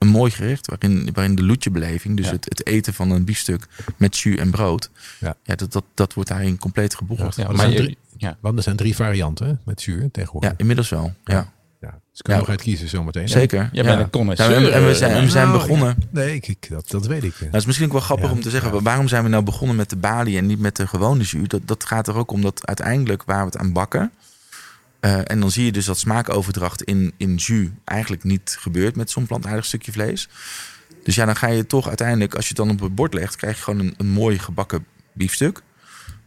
een mooi gerecht waarin, waarin de loetjebeleving, dus Ja. het, het eten van een biefstuk met jus en brood, Ja. ja. dat, dat, dat wordt daarin compleet geborgd. Ja, maar je- drie- ja, want er zijn drie varianten hè, met zuur tegenwoordig. Ja, inmiddels wel. Ja, Ja. Dus kunnen we Ja. nog uit kiezen zometeen. zeker. jij ja. bent een Ja, connoisseur. en, en we zijn, en we zijn Nou, begonnen. Nee, ik, ik- dat, dat weet ik. Nou, het is misschien ook wel grappig Ja, om te zeggen, ja. waarom zijn we nou begonnen met de balie en niet met de gewone jus? Dat, dat gaat er ook om dat uiteindelijk waar we het aan bakken. Eh, en dan zie je dus dat smaakoverdracht in, in jus eigenlijk niet gebeurt met zo'n plantaardig stukje vlees. Dus ja, dan ga je toch uiteindelijk, als je het dan op het bord legt, krijg je gewoon een, een mooi gebakken biefstuk.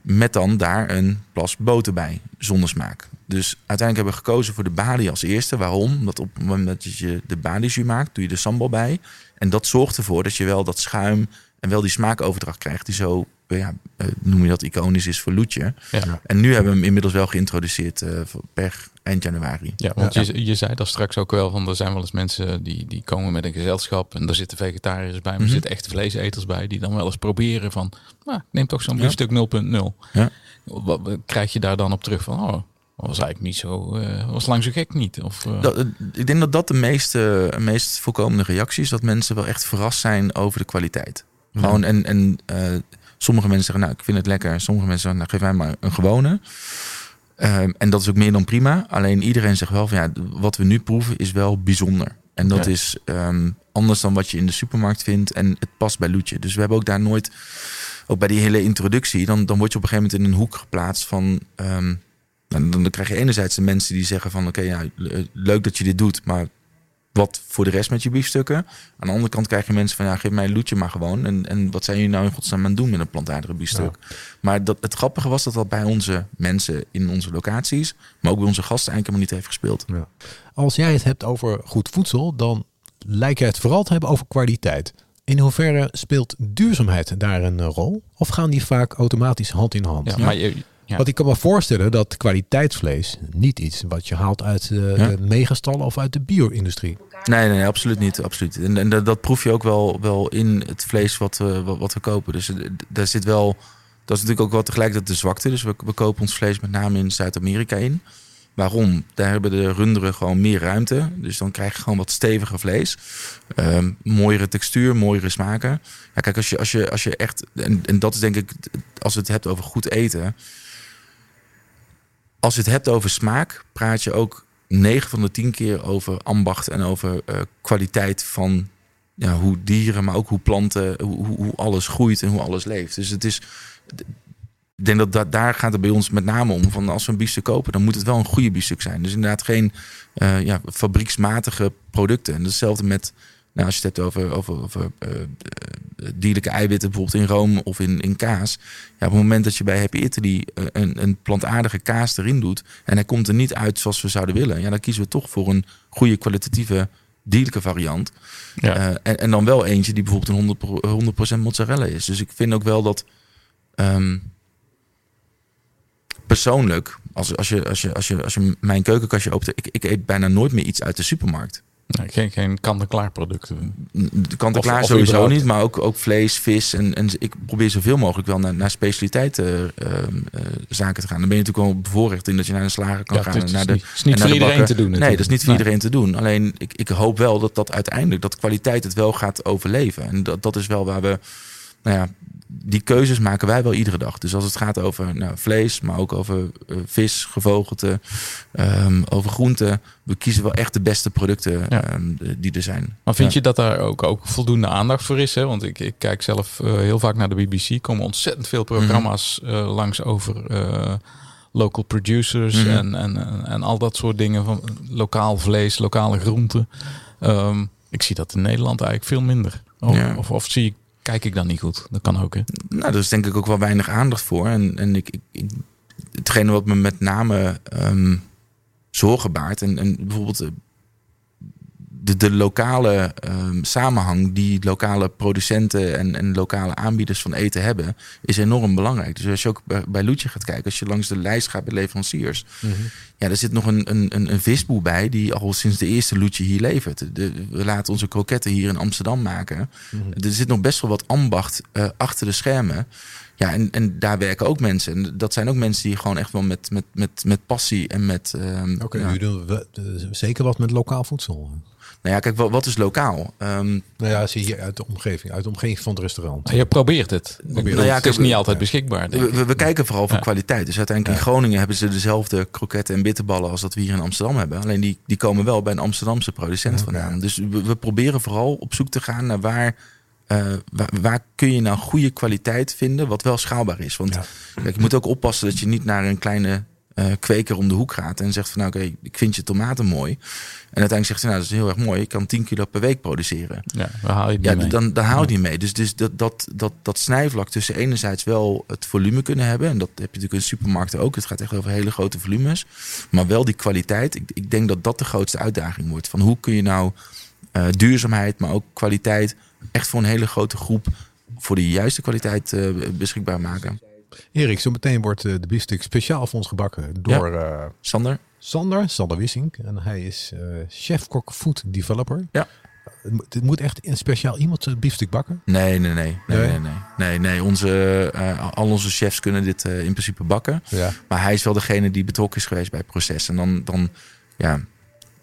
Met dan daar een plas boter bij, zonder smaak. Dus uiteindelijk hebben we gekozen voor de balie als eerste. Waarom? Omdat op het moment dat je de balie maakt, doe je de sambal bij. En dat zorgt ervoor dat je wel dat schuim en wel die smaakoverdracht krijgt. Die zo, ja, eh, noem je dat, iconisch is voor Loetje. Ja. En nu hebben we hem inmiddels wel geïntroduceerd eh, voor- per eind januari. Ja, want Je, je zei daar straks ook wel van er zijn wel eens mensen die, die komen met een gezelschap en daar zitten vegetariërs bij, maar er Mhm. zitten echte vleeseters bij die dan wel eens proberen van, nou, neem toch zo'n Ja. biefstuk 0.0. Ja. Wat krijg je daar dan op terug van, oh, dat was eigenlijk niet zo, eh, was lang zo gek niet. Of, eh, Dat, eh, ik denk dat dat de meeste, meest voorkomende reactie is. Dat mensen wel echt verrast zijn over de kwaliteit. Gewoon en, en eh, sommige mensen zeggen, nou, ik vind het lekker. Sommige mensen zeggen, nou, geef mij maar een gewone. Ehm, en dat is ook meer dan prima. Alleen iedereen zegt wel van ja, wat we nu proeven is wel bijzonder. En dat Ja. is ehm, anders dan wat je in de supermarkt vindt. En het past bij Loetje. Dus we hebben ook daar nooit, ook bij die hele introductie, dan, dan word je op een gegeven moment in een hoek geplaatst van. ehm, dan, dan krijg je enerzijds de mensen die zeggen van oké, ja, leuk dat je dit doet, maar wat voor de rest met je biefstukken. Aan de andere kant krijg je mensen van ja, geef mij een loetje maar gewoon. En, en wat zijn jullie nou in godsnaam aan het doen met een plantaardige biefstuk? Maar dat, het grappige was dat dat bij onze mensen in onze locaties, maar ook bij onze gasten eigenlijk helemaal niet heeft gespeeld. Ja. Als jij het hebt over goed voedsel, dan lijkt je het vooral te hebben over kwaliteit. In hoeverre speelt duurzaamheid daar een rol? Of gaan die vaak automatisch hand in hand? Ja, maar je, Want ik kan me voorstellen dat kwaliteitsvlees niet iets wat je haalt uit de, megastallen of uit de bio-industrie. Nee, nee, absoluut niet. Absoluut. En, en dat, proef je ook wel, wel in het vlees wat, we wat, wat we kopen. Dus eh, daar zit wel. Dat is natuurlijk ook wel tegelijkertijd de zwakte. Dus we, we kopen ons vlees met name in Zuid-Amerika in. Waarom? Daar hebben de runderen gewoon meer ruimte. Dus dan krijg je gewoon wat steviger vlees. Uh, mooiere textuur, mooiere smaken. Ja, kijk, als je, als je, als je echt. En, en dat is denk ik, als we het hebt over goed eten. Als je het hebt over smaak, praat je ook 9 van de 10 keer over ambacht en over uh, kwaliteit van ja, hoe dieren, maar ook hoe planten, hoe, hoe, alles groeit en hoe alles leeft. Dus het is. Ik denk dat, dat daar gaat het bij ons met name om. Van als we een biefstuk kopen, dan moet het wel een goede biefstuk zijn. Dus inderdaad geen uh, ja, fabrieksmatige producten. En hetzelfde met nou, als je het hebt over, over, over uh, dierlijke eiwitten, bijvoorbeeld in room of in, in kaas. Ja, op het moment dat je bij Happy Italy uh, een, een plantaardige kaas erin doet. en hij komt er niet uit zoals we zouden willen. ja, dan kiezen we toch voor een goede kwalitatieve dierlijke variant. Ja. en, en dan wel eentje die bijvoorbeeld een 100%, 100% mozzarella is. Dus ik vind ook wel dat. Um, persoonlijk, als, als, je, als, je, als, je, als je mijn keukenkastje opent, ik, ik eet bijna nooit meer iets uit de supermarkt. Nee, geen, geen kant-en-klaar producten. Kant-en-klaar sowieso niet, maar ook, ook vlees, vis. En, en ik probeer zoveel mogelijk wel naar, naar specialiteiten uh, zaken te gaan. Dan ben je natuurlijk wel bevoorrecht in dat je naar een slager kan gaan. Het is, naar de, niet, is niet voor iedereen te doen. Nee, dat is niet voor iedereen te doen. Alleen ik, ik hoop wel dat dat uiteindelijk, dat kwaliteit het wel gaat overleven. En dat, dat is wel waar we nou ja, die keuzes maken wij wel iedere dag. Dus als het gaat over nou, vlees, maar ook over uh, vis, gevogelte, um, over groenten. We kiezen wel echt de beste producten ja. um, die er zijn. Maar vind je dat daar ook, ook voldoende aandacht voor is? Hè? Want ik, ik kijk zelf uh, heel vaak naar de BBC. komen ontzettend veel programma's mm -hmm. uh, langs over local producers mm -hmm. en, en, en al dat soort dingen. Van lokaal vlees, lokale groenten. Um, ik zie dat in Nederland eigenlijk veel minder. Of, ja. of, of zie ik kijk ik dan niet goed. Dat kan ook, hè? Nou, daar is denk ik ook wel weinig aandacht voor. En, en ik, ik, hetgene wat me met name um, zorgen baart... En, en bijvoorbeeld eh, de, de lokale um, samenhang die lokale producenten en, en lokale aanbieders van eten hebben, is enorm belangrijk. Dus als je ook bij, bij Loetje gaat kijken, als je langs de lijst gaat bij leveranciers, mm -hmm. ja, er zit nog een, een, een visboer bij die al sinds de eerste Loetje hier levert. De, we laten onze kroketten hier in Amsterdam maken. Mm -hmm. Er zit nog best wel wat ambacht uh, achter de schermen. Ja, en, en daar werken ook mensen. En dat zijn ook mensen die gewoon echt wel met, met, met, met passie en met. Um, Oké, okay, ja. doen we zeker wat met lokaal voedsel. Nou ja, kijk, wat, is lokaal? Um, nou ja, zie je uit de omgeving, uit de omgeving van het restaurant. Je probeert het. Probeert nou ja, het is niet altijd beschikbaar. We, we, we, kijken vooral voor ja. kwaliteit. Dus uiteindelijk in Groningen hebben ze dezelfde kroketten en bitterballen als dat we hier in Amsterdam hebben. Alleen die, die komen wel bij een Amsterdamse producent vandaan. Dus we, we, proberen vooral op zoek te gaan naar waar, uh, waar, waar, kun je nou goede kwaliteit vinden, wat wel schaalbaar is. Want kijk, je moet ook oppassen dat je niet naar een kleine uh, kweker om de hoek gaat en zegt van nou oké, okay, ik vind je tomaten mooi. En uiteindelijk zegt ze, nou, dat is heel erg mooi. Ik kan 10 kilo per week produceren. Ja, dan haal je ja, mee. Dan, dan haal je die mee. Dus, dus dat, dat, dat, dat snijvlak tussen enerzijds wel het volume kunnen hebben. En dat heb je natuurlijk in supermarkten ook. Het gaat echt over hele grote volumes. Maar wel die kwaliteit. Ik, ik denk dat dat de grootste uitdaging wordt. Van hoe kun je nou uh, duurzaamheid, maar ook kwaliteit... echt voor een hele grote groep voor de juiste kwaliteit uh, beschikbaar maken. Erik, zo meteen wordt de biefstuk speciaal voor ons gebakken door ja. uh, Sander. Sander, Sander Wissink. En hij is uh, chef-kok food developer. Ja. Het moet echt een speciaal iemand het biefstuk bakken? Nee, nee, nee. Nee, nee, nee. nee, nee. Onze, uh, al onze chefs kunnen dit uh, in principe bakken. Ja. Maar hij is wel degene die betrokken is geweest bij het proces. En dan, dan ja,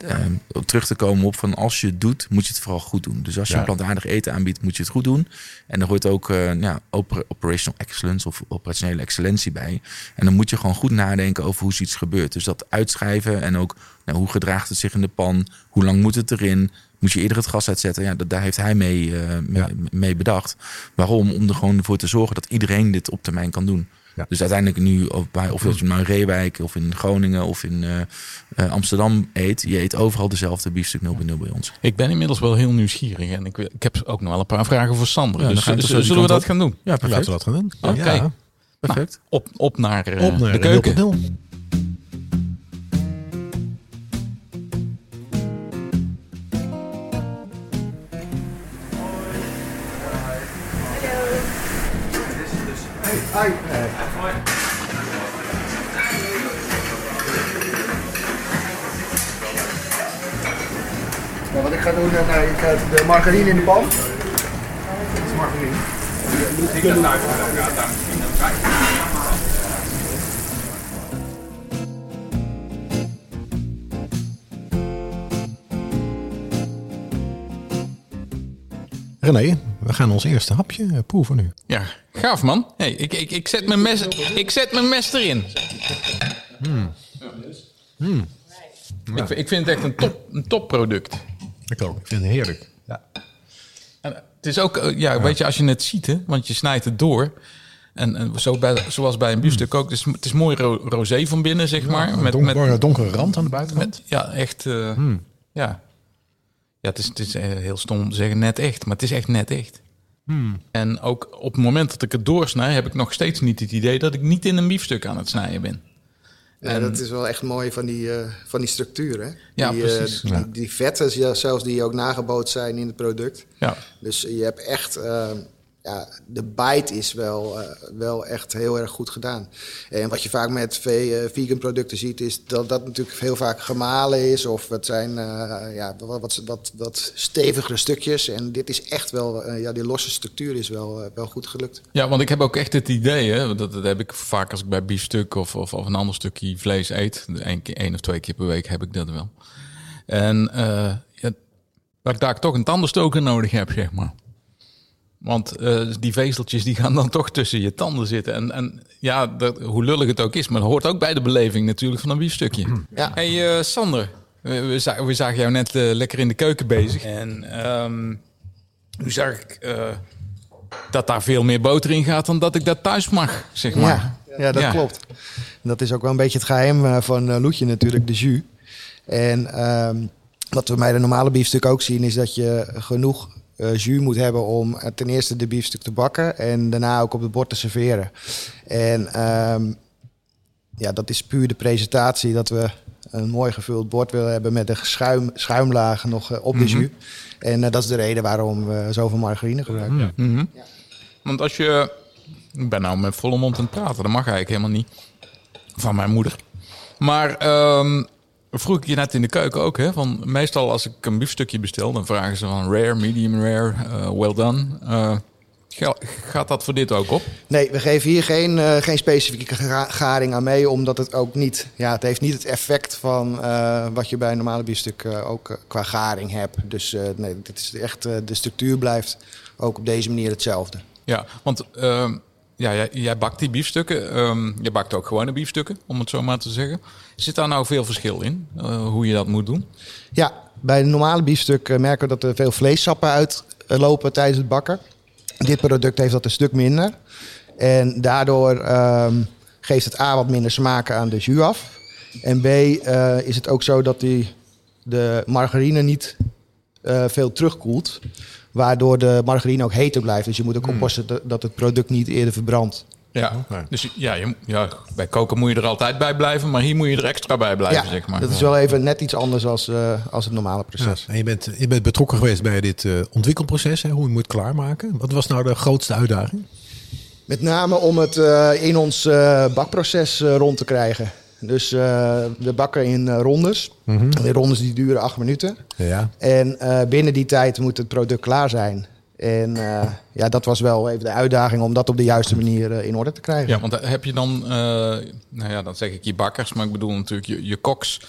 uh, terug te komen op van als je het doet, moet je het vooral goed doen. Dus als je ja. plantaardig eten aanbiedt, moet je het goed doen. En er hoort ook uh, ja, operational excellence of operationele excellentie bij. En dan moet je gewoon goed nadenken over hoe zoiets gebeurt. Dus dat uitschrijven en ook nou, hoe gedraagt het zich in de pan, hoe lang moet het erin, moet je eerder het gas uitzetten. Ja, dat, daar heeft hij mee, uh, mee, ja. mee, bedacht. Waarom? Om er gewoon voor te zorgen dat iedereen dit op termijn kan doen. Ja. Dus uiteindelijk nu, of, bij, of je nou in Reewijk of in Groningen of in eh, eh, Amsterdam eet, je eet overal dezelfde biefstuk 0.0 bij ons. Ik ben inmiddels wel heel nieuwsgierig en ik, wil- ik heb ook nog wel een paar vragen voor Sander. Ja, dus die zullen we dat op. gaan doen? Ja, perfect. Laten we dat gaan doen. Oké. Ja. perfect. Op, op naar, eh, Op naar de keuken. 0.0. Ja, wat ik ga doen, eh, ik ga de margarine in de pan. Dat is margarine. René, we gaan ons eerste hapje eh, proeven nu. Ja, gaaf man. Hey, ik, ik, ik, zet mijn mes, ik zet mijn mes erin. Ik, vind- ik vind het echt een, top, een topproduct. Ik ook. Ik vind het heerlijk. Ja. En het is ook, eh, ja, weet je, als je het ziet, hè, want je snijdt het door. En, en zo bij, zoals bij een biefstuk ook. Het is, het is mooi ro- rosé van binnen, zeg maar. Met, Donker, met, donkere rand aan de buitenkant. met, ja, echt. eh, Ja, ja het, is, het is eh, heel stom zeggen net echt, maar het is echt net echt. En ook op het moment dat ik het doorsnij, heb ik nog steeds niet het idee dat ik niet in een biefstuk aan het snijden ben. Ja, En- dat is wel echt mooi van die, eh, van die structuur. Hè? Ja, die, eh, precies. die, die vetten, ja, zelfs die ook nageboot zijn in het product. Ja, Dus je hebt echt, ja, de bite is wel, eh, wel echt heel erg goed gedaan. En wat je vaak met eh, vegan producten ziet, is dat dat natuurlijk heel vaak gemalen is. Of het zijn eh, ja, wat, wat, wat, stevigere stukjes. En dit is echt wel, ja, die losse structuur is wel, wel goed gelukt. Ja, want ik heb ook echt het idee, hè, dat, dat heb ik vaak als ik bij biefstuk of, of, of een ander stukje vlees eet. Eén één of twee keer per week heb ik dat wel. En ja, dat ik daar toch een tandenstoker nodig heb, zeg maar. Want eh, die vezeltjes die gaan dan toch tussen je tanden zitten. En, en ja, dat, hoe lullig het ook is, maar dat hoort ook bij de beleving natuurlijk van een biefstukje. Ja. Hey eh, Sander, we, we, za- we zagen jou net eh, lekker in de keuken bezig. En ehm, nu zag ik eh, dat daar veel meer boter in gaat dan dat ik dat thuis mag, zeg maar. Ja, ja dat Ja. klopt. Dat is ook wel een beetje het geheim eh, van Loetje natuurlijk, de jus. En ehm, wat we bij de normale biefstuk ook zien, is dat je genoeg eh jus moet hebben om eh, ten eerste de biefstuk te bakken en daarna ook op het bord te serveren. En ehm, ja, dat is puur de presentatie dat we een mooi gevuld bord willen hebben met een schuim, schuimlaag nog eh, op de jus. En eh, dat is de reden waarom we zoveel margarine gebruiken. Mhm. Want als je... Ik ben nou met volle mond aan het praten. Dat mag eigenlijk helemaal niet. Van mijn moeder. Maar ehm, vroeg ik je net in de keuken ook. Hè, van meestal als ik een biefstukje bestel... dan vragen ze van rare, medium rare, eh, well done. Eh, ga- gaat dat voor dit ook op? Nee, we geven hier geen, eh, geen specifieke ga- garing aan mee, omdat het ook niet, ja, het heeft niet het effect van wat je bij een normale biefstuk ook qua garing hebt. Dus nee, dit is echt, de structuur blijft ook op deze manier hetzelfde. Ja, want ehm, ja, jij, bakt die biefstukken. Ehm, je bakt ook gewone biefstukken, om het zo maar te zeggen. Zit daar nou veel verschil in? eh, hoe je dat moet doen? Ja, bij een normale biefstuk eh, merken we dat er veel vleessappen uitlopen tijdens het bakken. Dit product heeft dat een stuk minder. En daardoor ehm, geeft het A wat minder smaken aan de jus af. En B eh, is het ook zo dat die, de margarine niet veel terugkoelt. Waardoor de margarine ook heter blijft. Dus je moet ook oppassen dat- dat het product niet eerder verbrandt. Ja, dus ja, je, ja, bij koken moet je er altijd bij blijven, maar hier moet je er extra bij blijven, ja, zeg maar. dat is wel even net iets anders als, eh, als het normale Ja, proces. en je, bent, je bent betrokken geweest bij dit eh, ontwikkelproces, hè, hoe je moet klaarmaken. Wat was nou de grootste uitdaging? Met name om het eh, in ons eh, bakproces eh, rond te krijgen. Dus eh, we bakken in eh, rondes. Die rondes die duren acht minuten. Ja, En eh, binnen die tijd moet het product klaar zijn. En eh, ja, dat was wel even de uitdaging om dat op de juiste manier in orde te krijgen. Ja, want heb je dan, eh, nou ja, dan zeg ik je bakkers, maar ik bedoel natuurlijk je, je koks.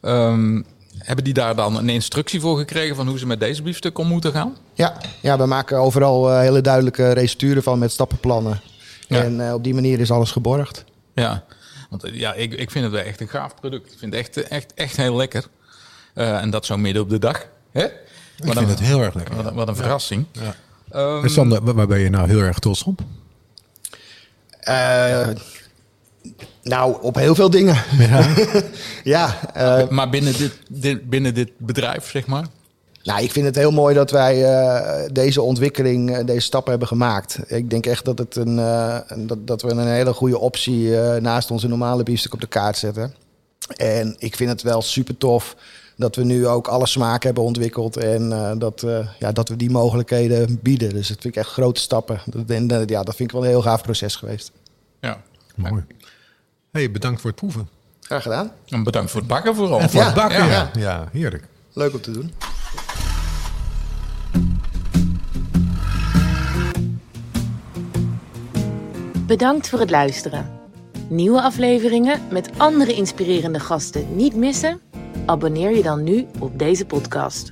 Ehm, hebben die daar dan een instructie voor gekregen van hoe ze met deze biefstuk om moeten gaan? Ja, ja we maken overal hele duidelijke recepturen van met stappenplannen. Ja. En eh, op die manier is alles geborgd. Ja, want eh, ja, ik, ik vind het wel echt een gaaf product. Ik vind het echt, eh, echt, echt heel lekker. Eh, en dat zo midden op de dag. Hè? ik vind het heel erg lekker. Wat, een- wat een verrassing. Ja. Ehm, En Sander, waar ben je nou heel erg trots op? Eh, nou, op heel veel dingen. Ja, ja eh, maar binnen dit, dit, binnen dit bedrijf, zeg maar? Nou, ik vind het heel mooi dat wij uh, deze ontwikkeling, uh, deze stappen hebben gemaakt. Ik denk echt dat, het een, uh, dat, dat we een hele goede optie naast onze normale biefstuk op de kaart zetten. En ik vind het wel super tof dat we nu ook alle smaken hebben ontwikkeld en dat, ja, dat we die mogelijkheden bieden. Dus dat vind ik echt grote stappen. En, ja, dat vind ik wel een heel gaaf proces geweest. Ja, mooi. Hey, bedankt voor het proeven. Graag gedaan. En bedankt voor het bakken vooral. En voor het bakken, ja. ja. ja heerlijk. Leuk om te doen. Bedankt voor het luisteren. Nieuwe afleveringen met andere inspirerende gasten niet missen? Abonneer je dan nu op deze podcast.